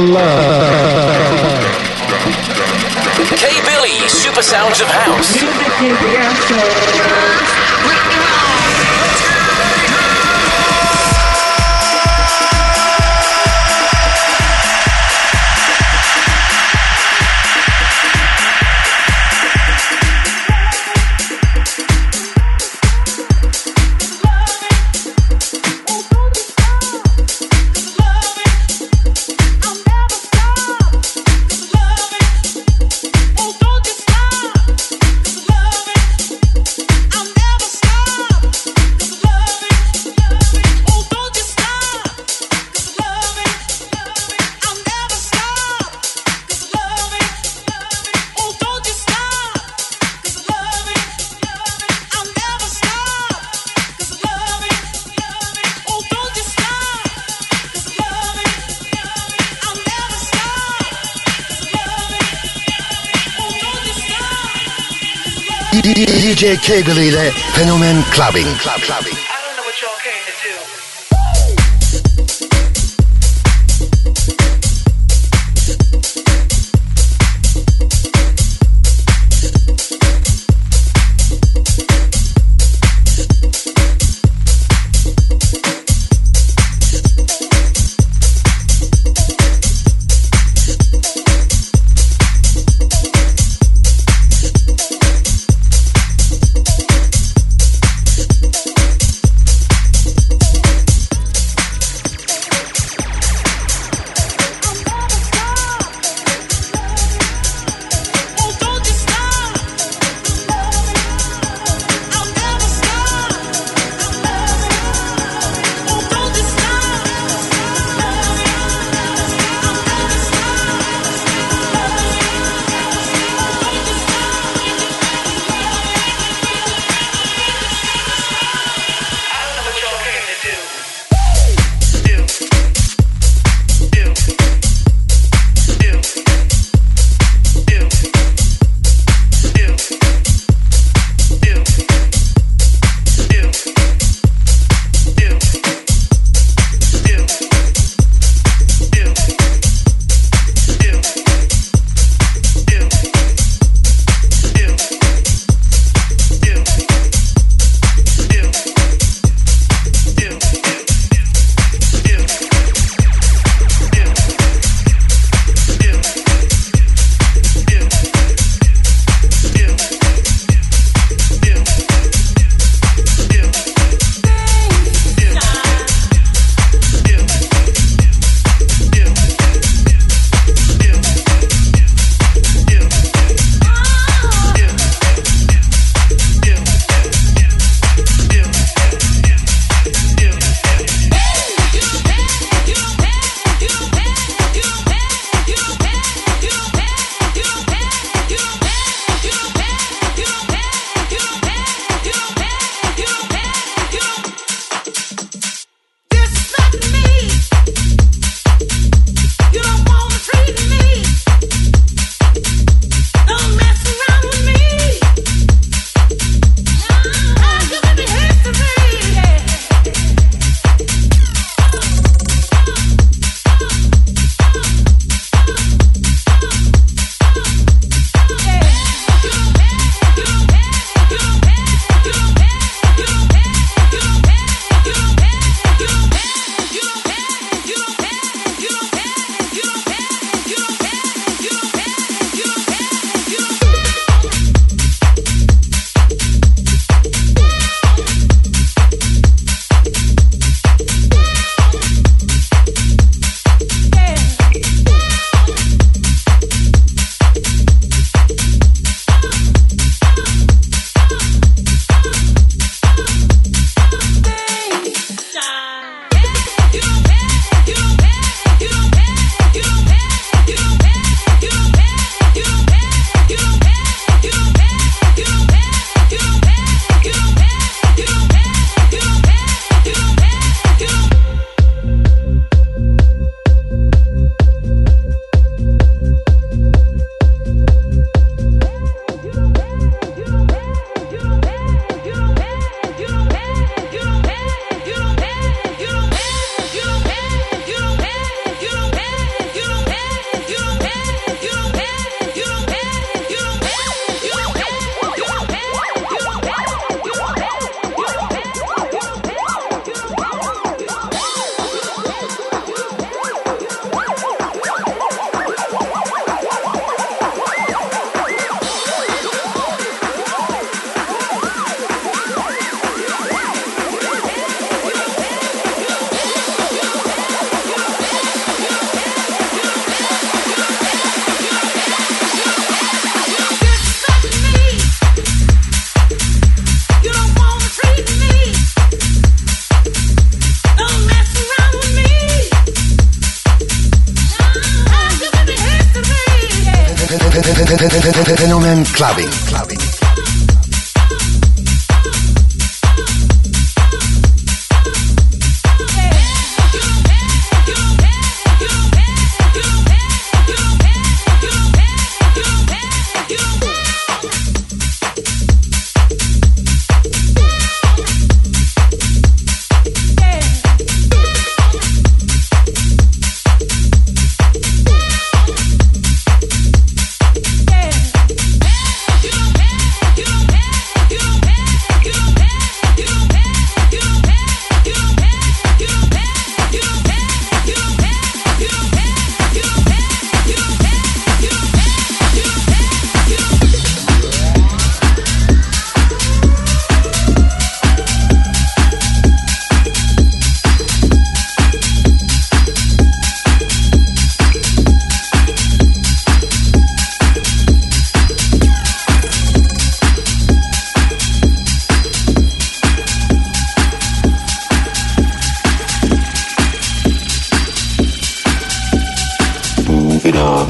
Love. K Billy, Super Sounds of House. DJ Cable ile Fenomen Clubbing. Club, clubbing.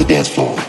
Fenomen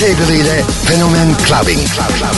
Kegel Phänomen Clubbing. Club, Club.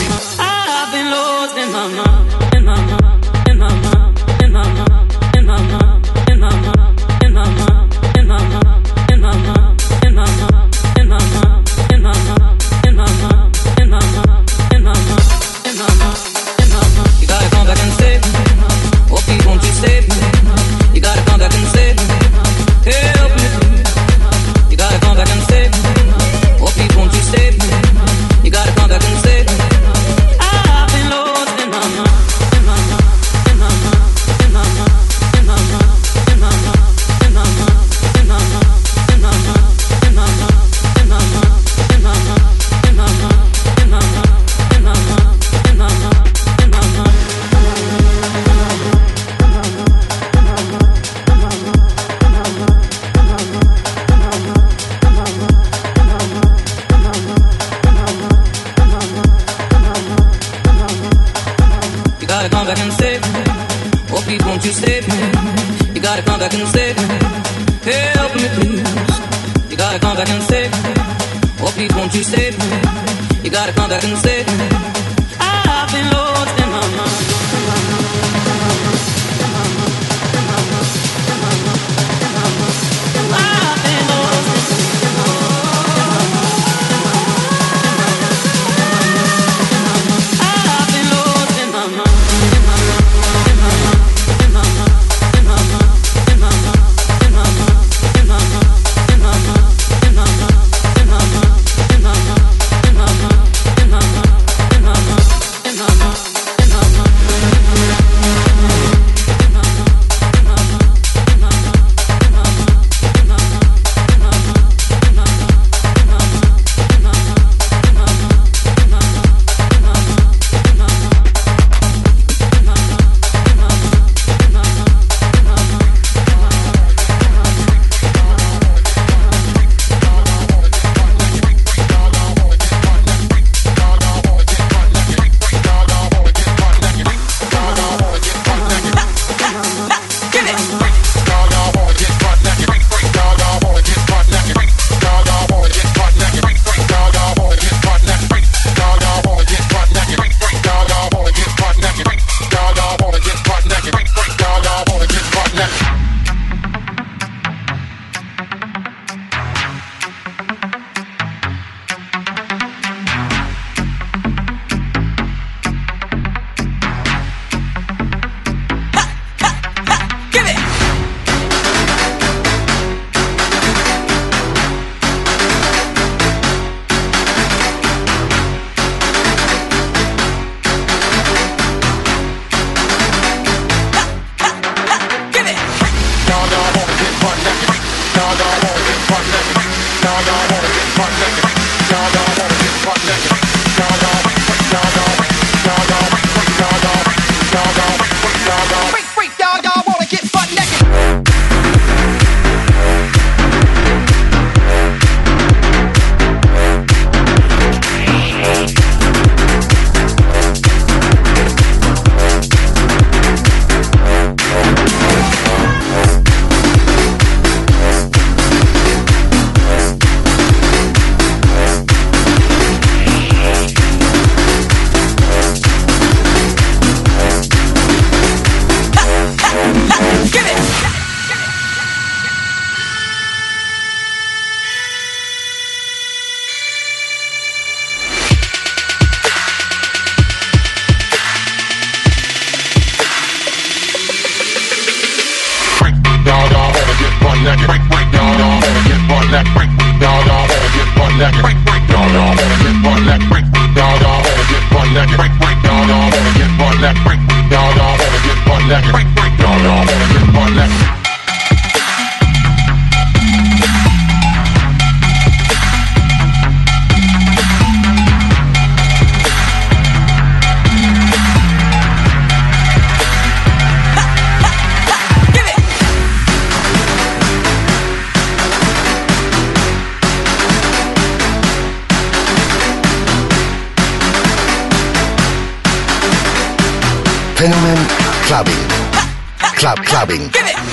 Club Clubbing. Give it.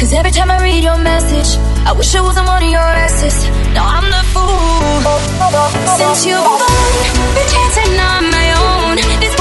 Cause every time I read your message, I wish I wasn't one of your exes. Now I'm the fool. Since you gone, been chasing on my own. This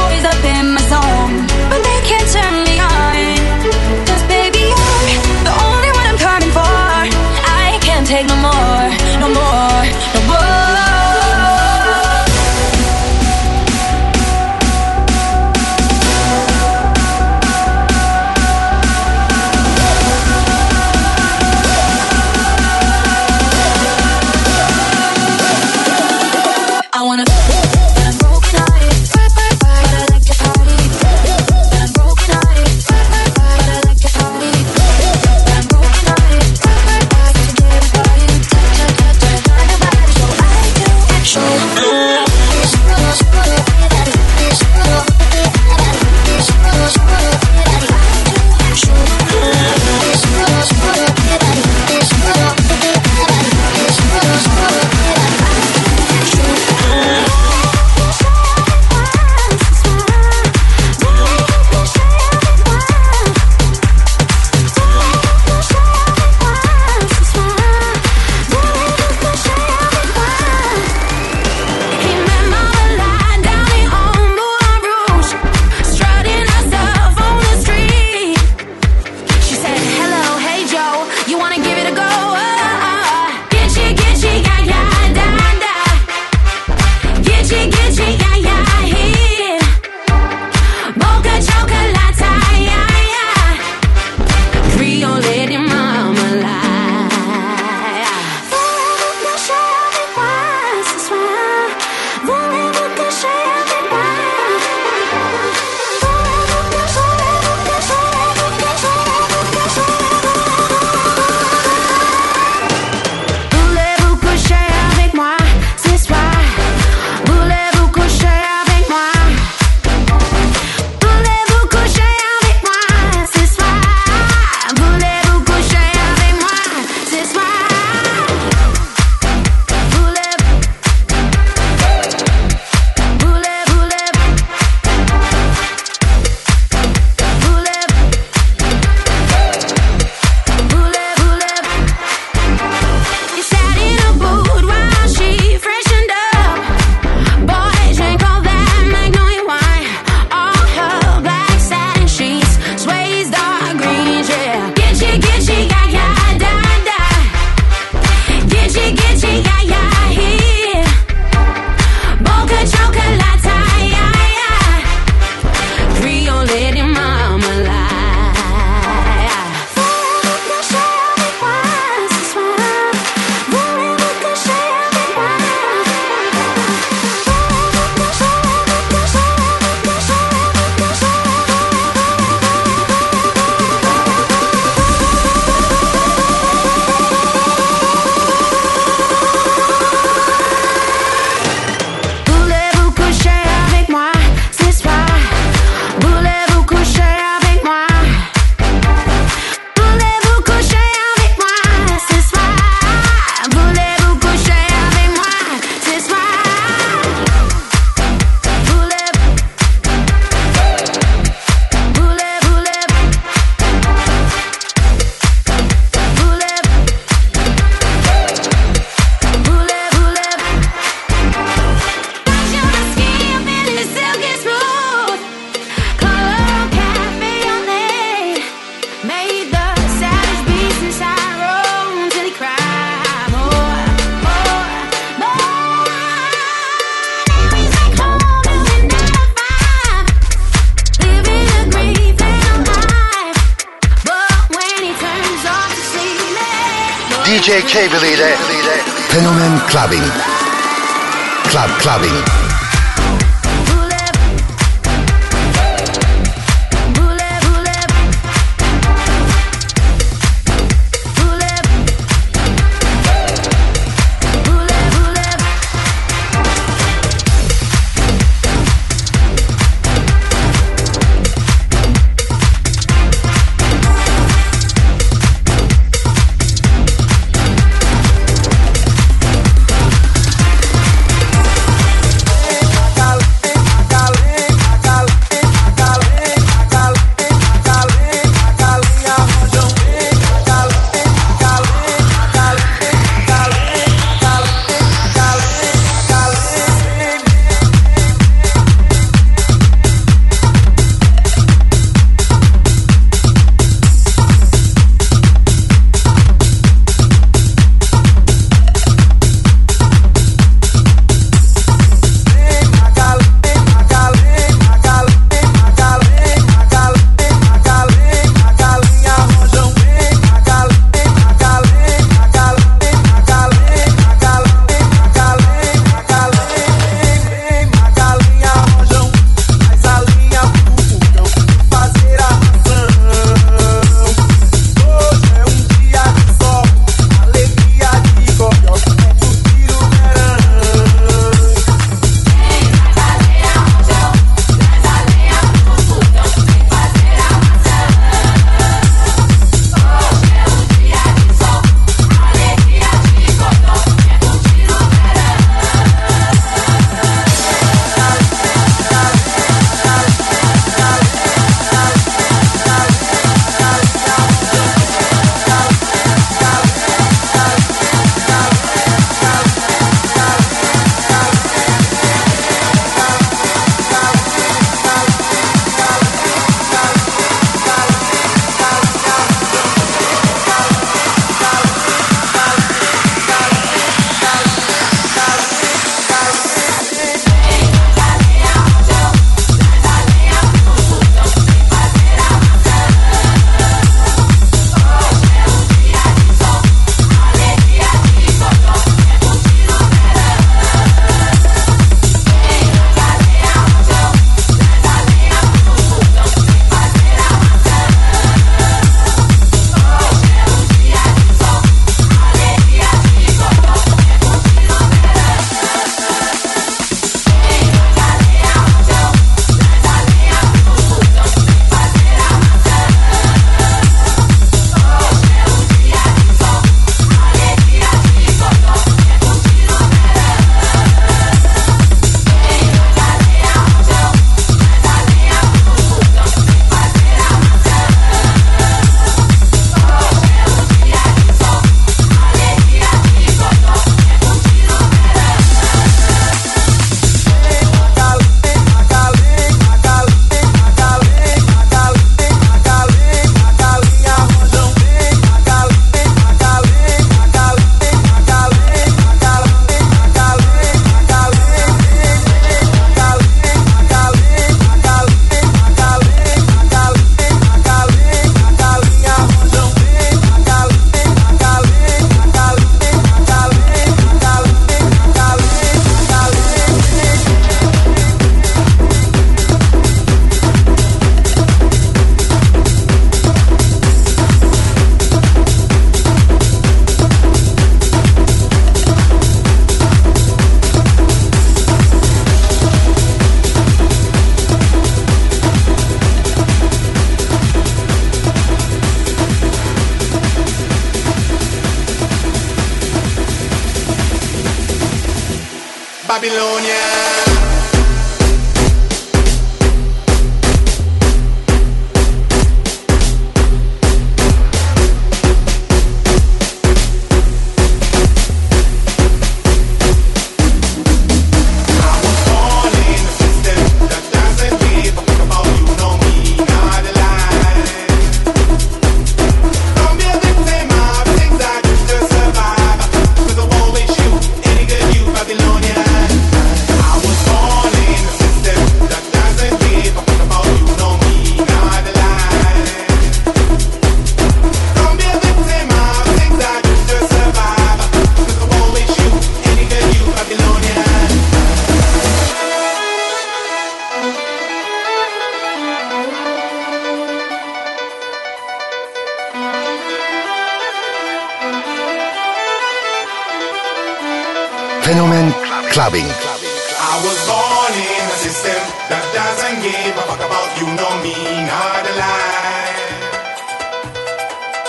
Fenomen Clubbing. I was born in a system that doesn't give a fuck about you, no me, not a lie.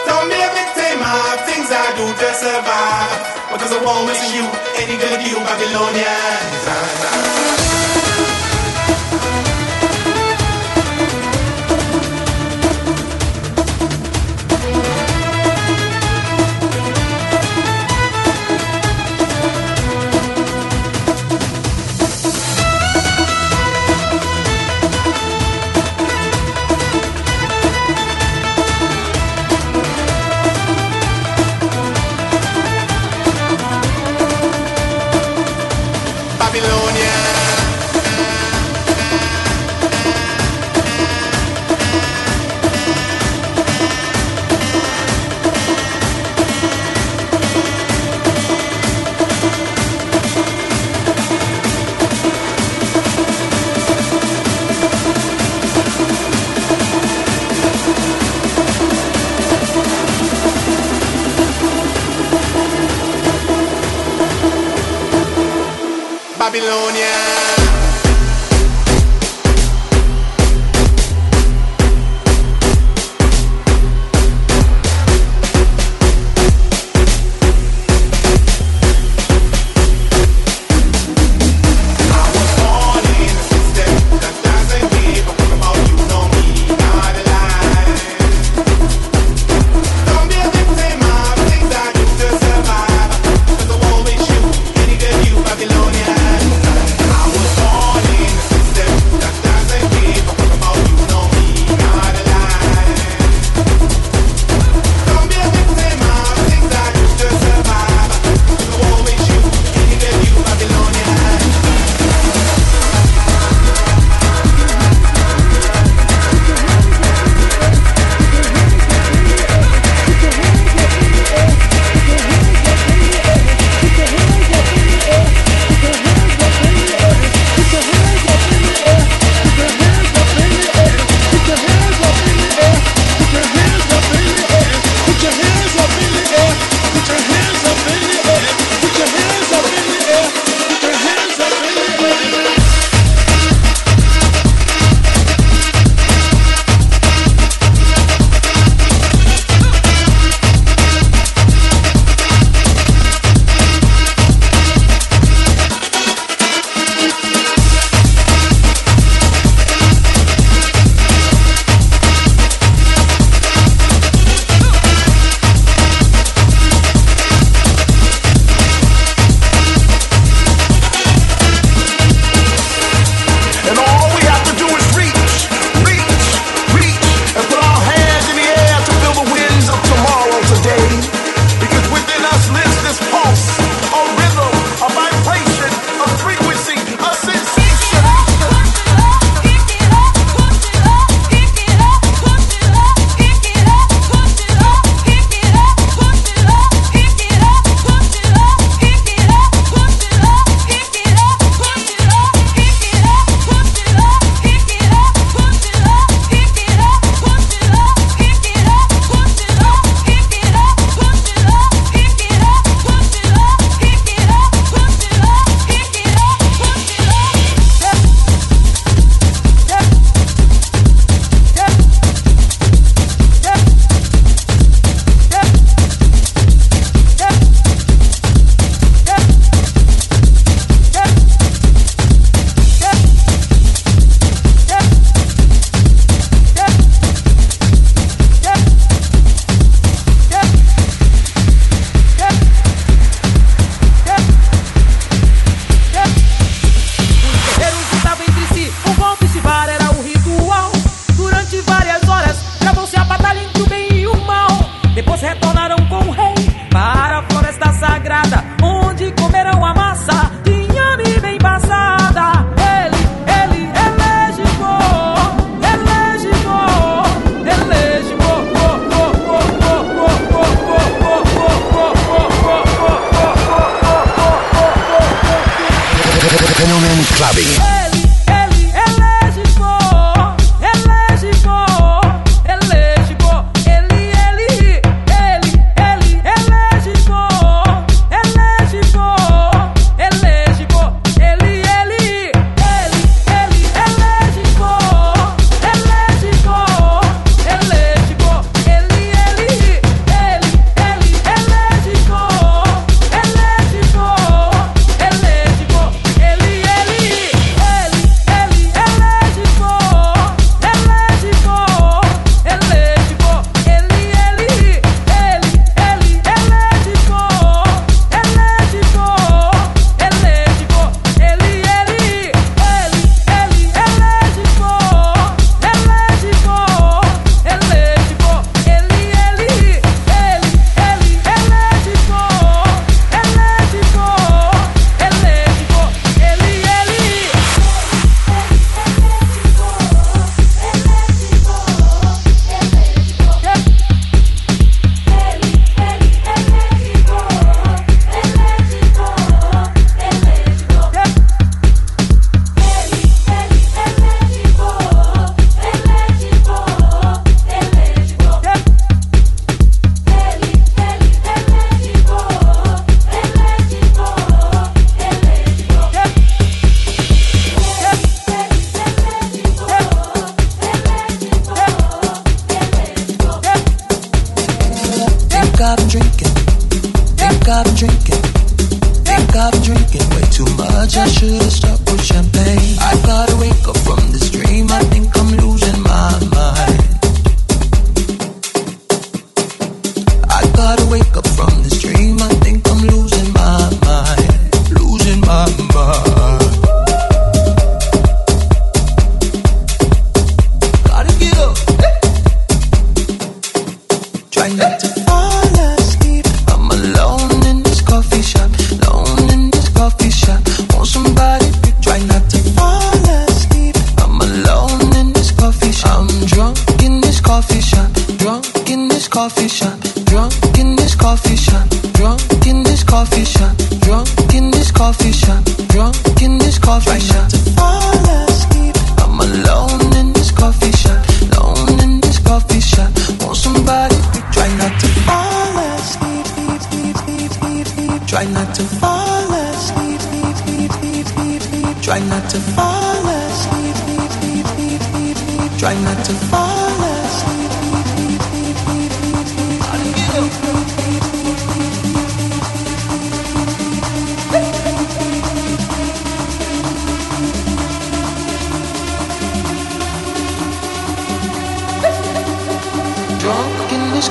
Don't be a victim of things I do to survive. Because I won't miss you, any good you, Babylonians.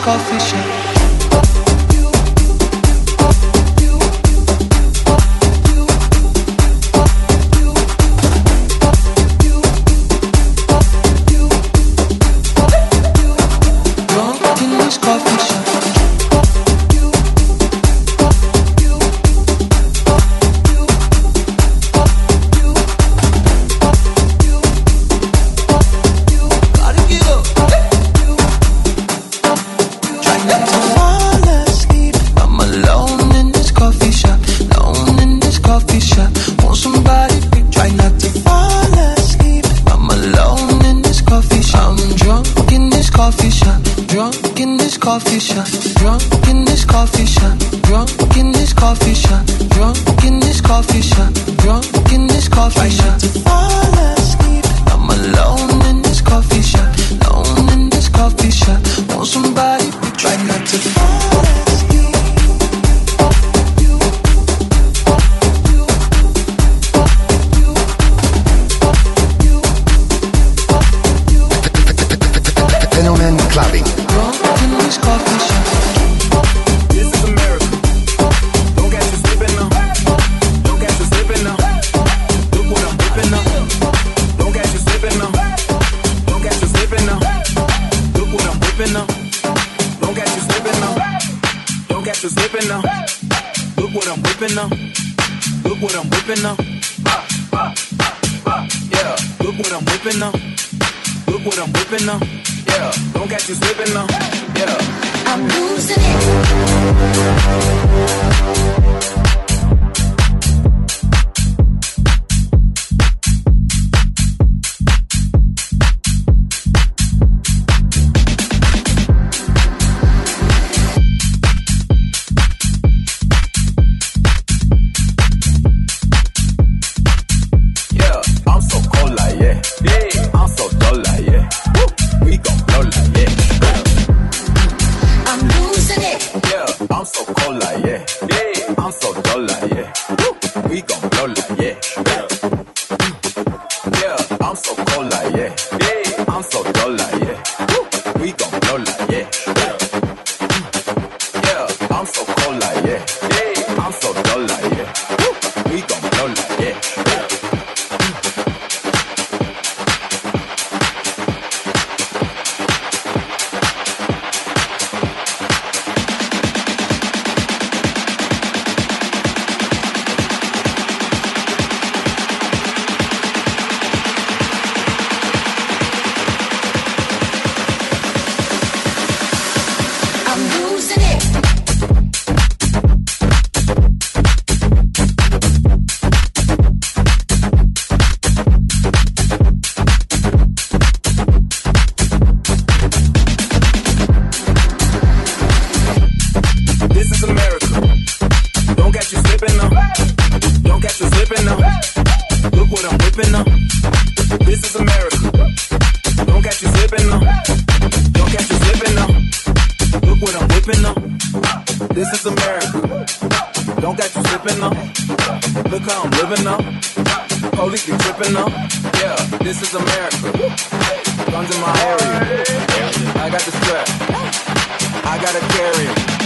Coffee shop. carry him. I got the strap. I gotta carry him.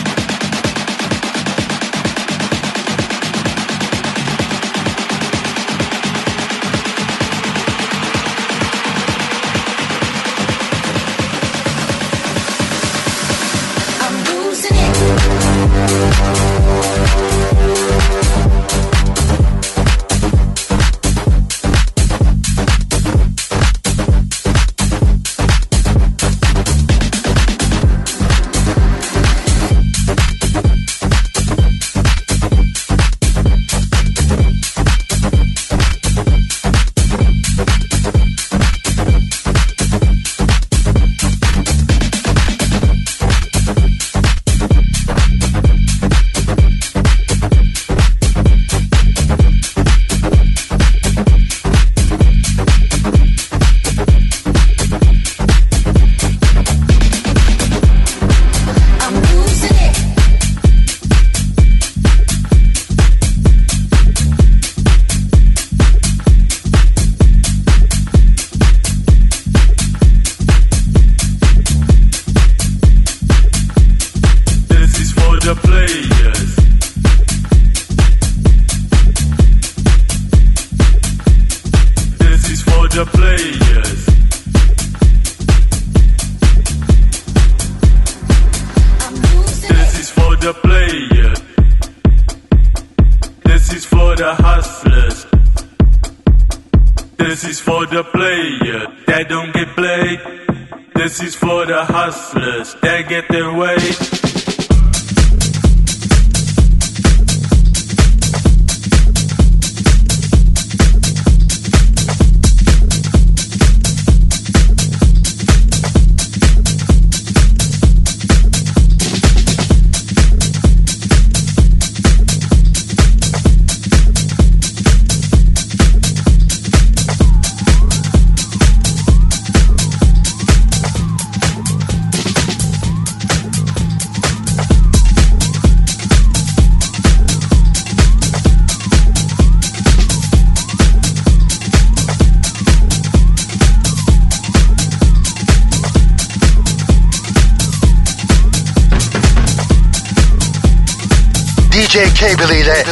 K-Believe It,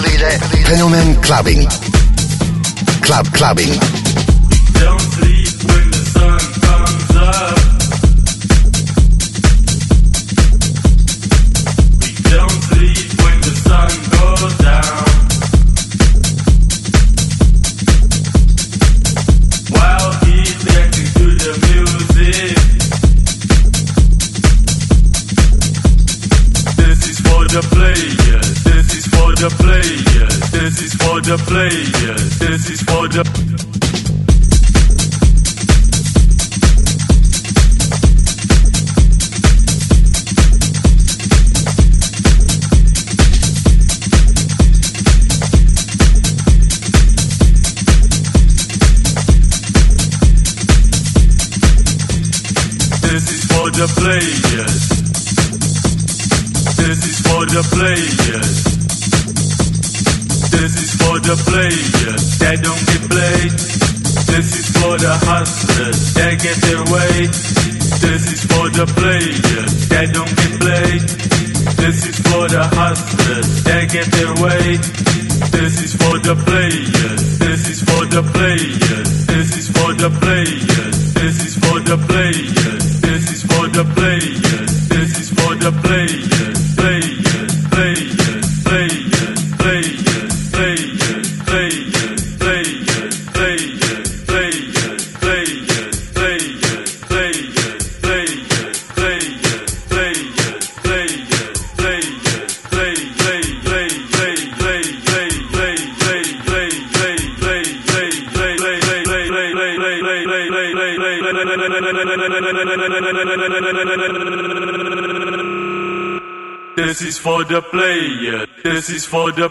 Fenomen Clubbing. Club Clubbing. the players, this is for the This is for the players. This is for the players. This is for the players. This is for the players. This is for the players. This is for the players. the player. This is for the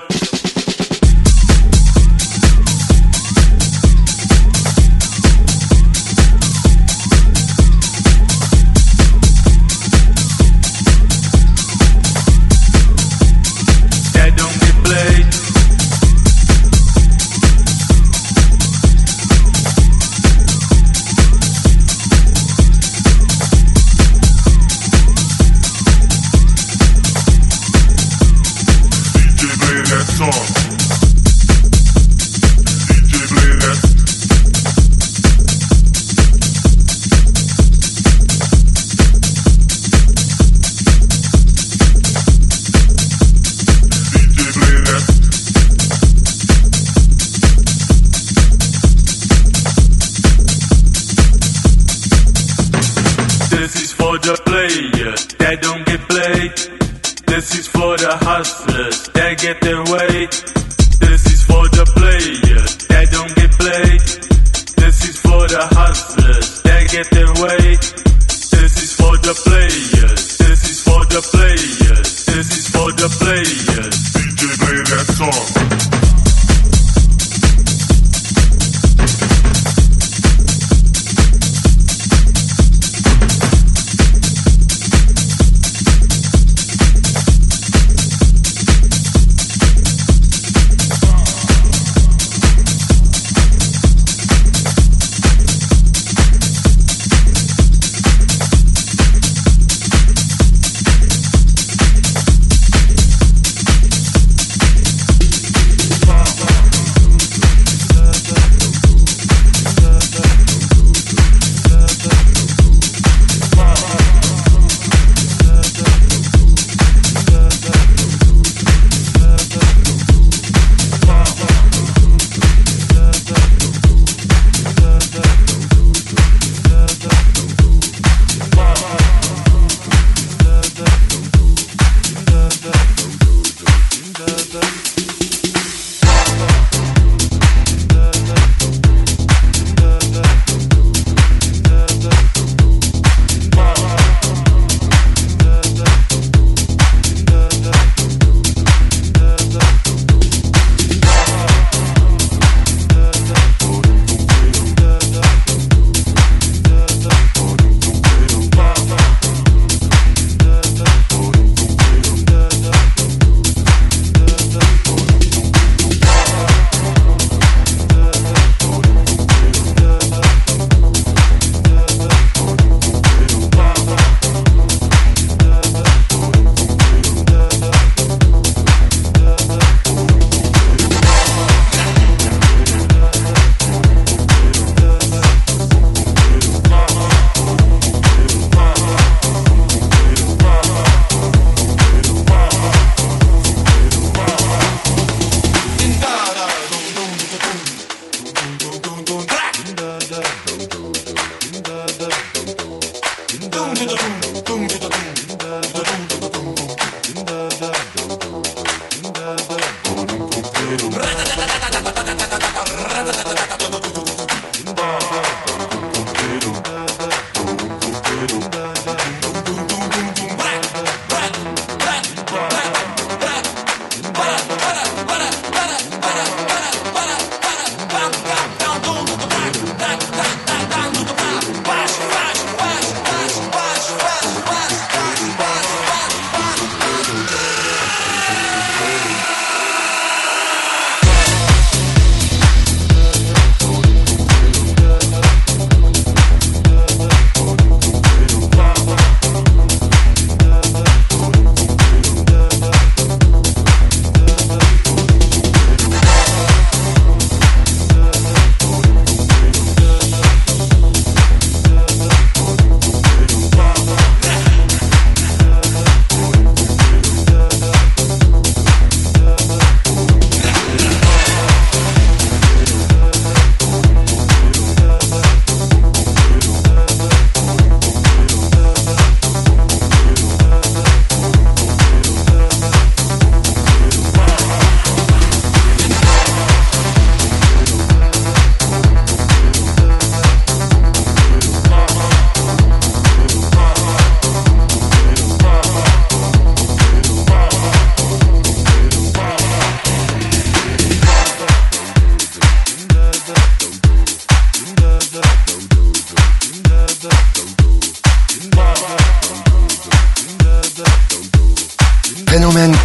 This is for the players. DJ play that song.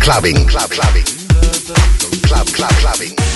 clubbing, club, clubbing, club, club, clubbing.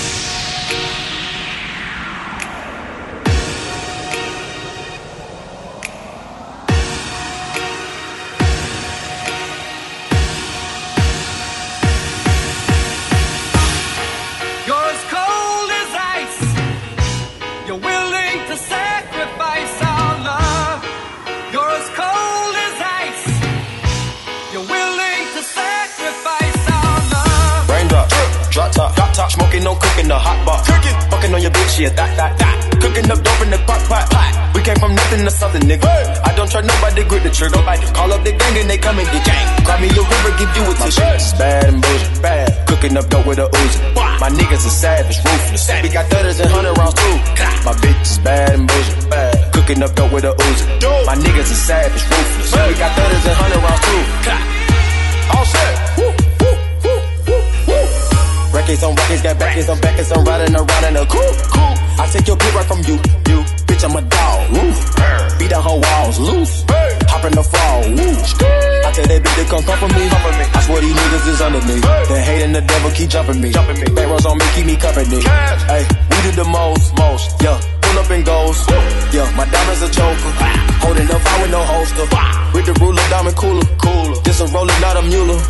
Trigger. Call up the gang and they come and get gang. Grab me a river, give you a tissue. Bad and bullshit, bad. Cooking up dope with a Uzi. My niggas are savage, ruthless. We got thudders and hundred rounds too. My bitch is bad and bullshit, bad. Cooking up dope with a Uzi. My niggas are savage, ruthless. We got thudders and hundred rounds too. All set. Woo, woo, woo, woo, woo. Records on records, got backers on backers, I'm riding around in a coupe. Cool. I take your bitch right from you, you. Bitch, I'm a dog. Beat down her walls, loose. Hop the fall, woo. I tell that bitch to come come for me. Come for me. I swear these niggas is under me. The hate and the devil keep jumping me. Jumping me. Back rows on me, keep me company. Hey, we do the most, most. Yeah, pull up and goes. Yeah, my diamonds a choker. Holding up, I with no holster. With the ruler, diamond cooler. Cooler. This a roller, not a mule.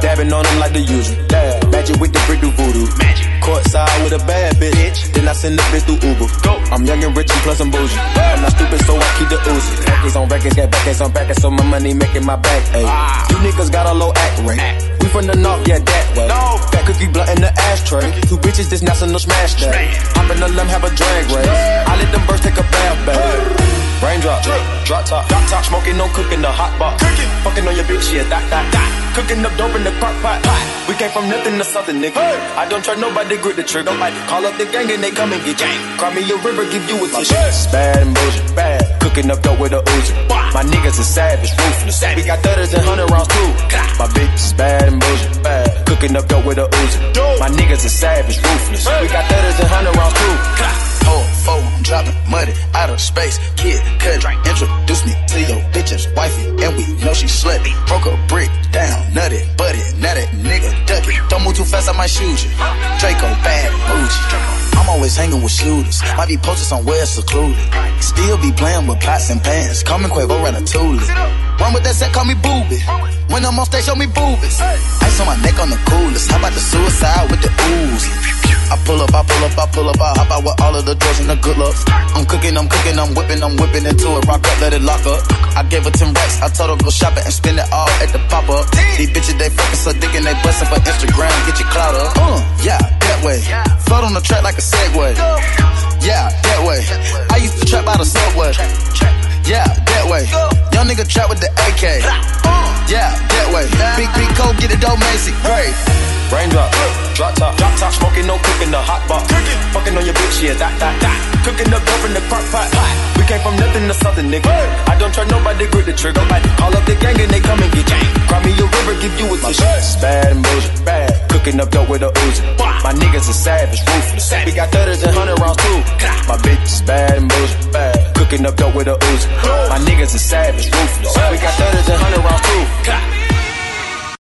Dabbing on them like the usual. Dab. Magic with the brick do voodoo. Magic. Courtside with a bad bitch. Then I send the bitch through Uber. Go. I'm young and rich and plus I'm bougie. I'm not stupid, so I keep the Uzi. Records on records, got backers on backers, so my money making my back. Ay. You niggas got a low act rate. We from the north, yeah, that way. No. Cookie blunt in the ashtray. Two bitches, this national smash day. Hop in the limb, have a drag race. I let them birds take a bath, babe. Raindrop, drop top, drop top, smoking, no cooking, the hot box. Cooking, fucking on your bitch, yeah, that, that, that. Cooking up dope in the crock pot. We came from nothing to something, nigga. I don't trust nobody, grip the trigger. Nobody call up the gang and they come and get gang. Cry me a river, give you a tissue. Bad and bullshit, bad. Cooking up dope with a Uzi. My niggas are savage, ruthless. We got thudders and hundred rounds too. My bitch is bad and bullshit, bad. Cooking up dope with a Uzi. My niggas are savage, ruthless. We got thudders and hundred rounds too. Four, oh, four, oh, dropping money out of space. Kid, cut, introduce me to your bitch's wifey, and we know she slutty. Broke a brick down, nutty, buddy, now that nigga ducky. Don't move too fast, I might shoot you. Draco, bad, bougie. I'm always hanging with shooters. Might be posted somewhere secluded. Still be playing with pots and pans. Me Quavo Ratatouille. Run with that set, call me booby. When I'm on stage, show me boobies. Ice on my neck on the coolest. How about the suicide with the ooze? I pull up, I pull up, I pull up, I hop out with all of the drugs and the good looks. I'm cooking, I'm cooking, I'm whipping, I'm whipping into it. Rock up, let it lock up. I gave her 10 racks, I told her go shopping and spend it all at the pop up. These bitches, they fucking so dick and they bustin' for Instagram. Get your clout up. Uh, yeah, that way. Float on the track like a Segway. Yeah, that way. I used to trap out of Subway. Yeah, that way. Young nigga trap with the AK. Yeah, that way. Big, big cold, get it, don't Macy. Great. Raindrop, drop top, drop top, smoking, no cooking, the hot box. Cooking, fucking on your bitch, yeah, that, that, that. Cooking up dope in the crock pot. We came from nothing to something, nigga. I don't trust nobody, grip the trigger. Nobody call up the gang and they come and get gang. Cry me a river, give you a tissue. Bad and bullshit, bad. Cooking up dope with a Uzi. My niggas are savage, ruthless. We got thudders and hundred rounds too. My bitch is bad and bullshit, bad. Cooking up dope with a Uzi. My niggas are savage, ruthless. We got thudders and hundred rounds too.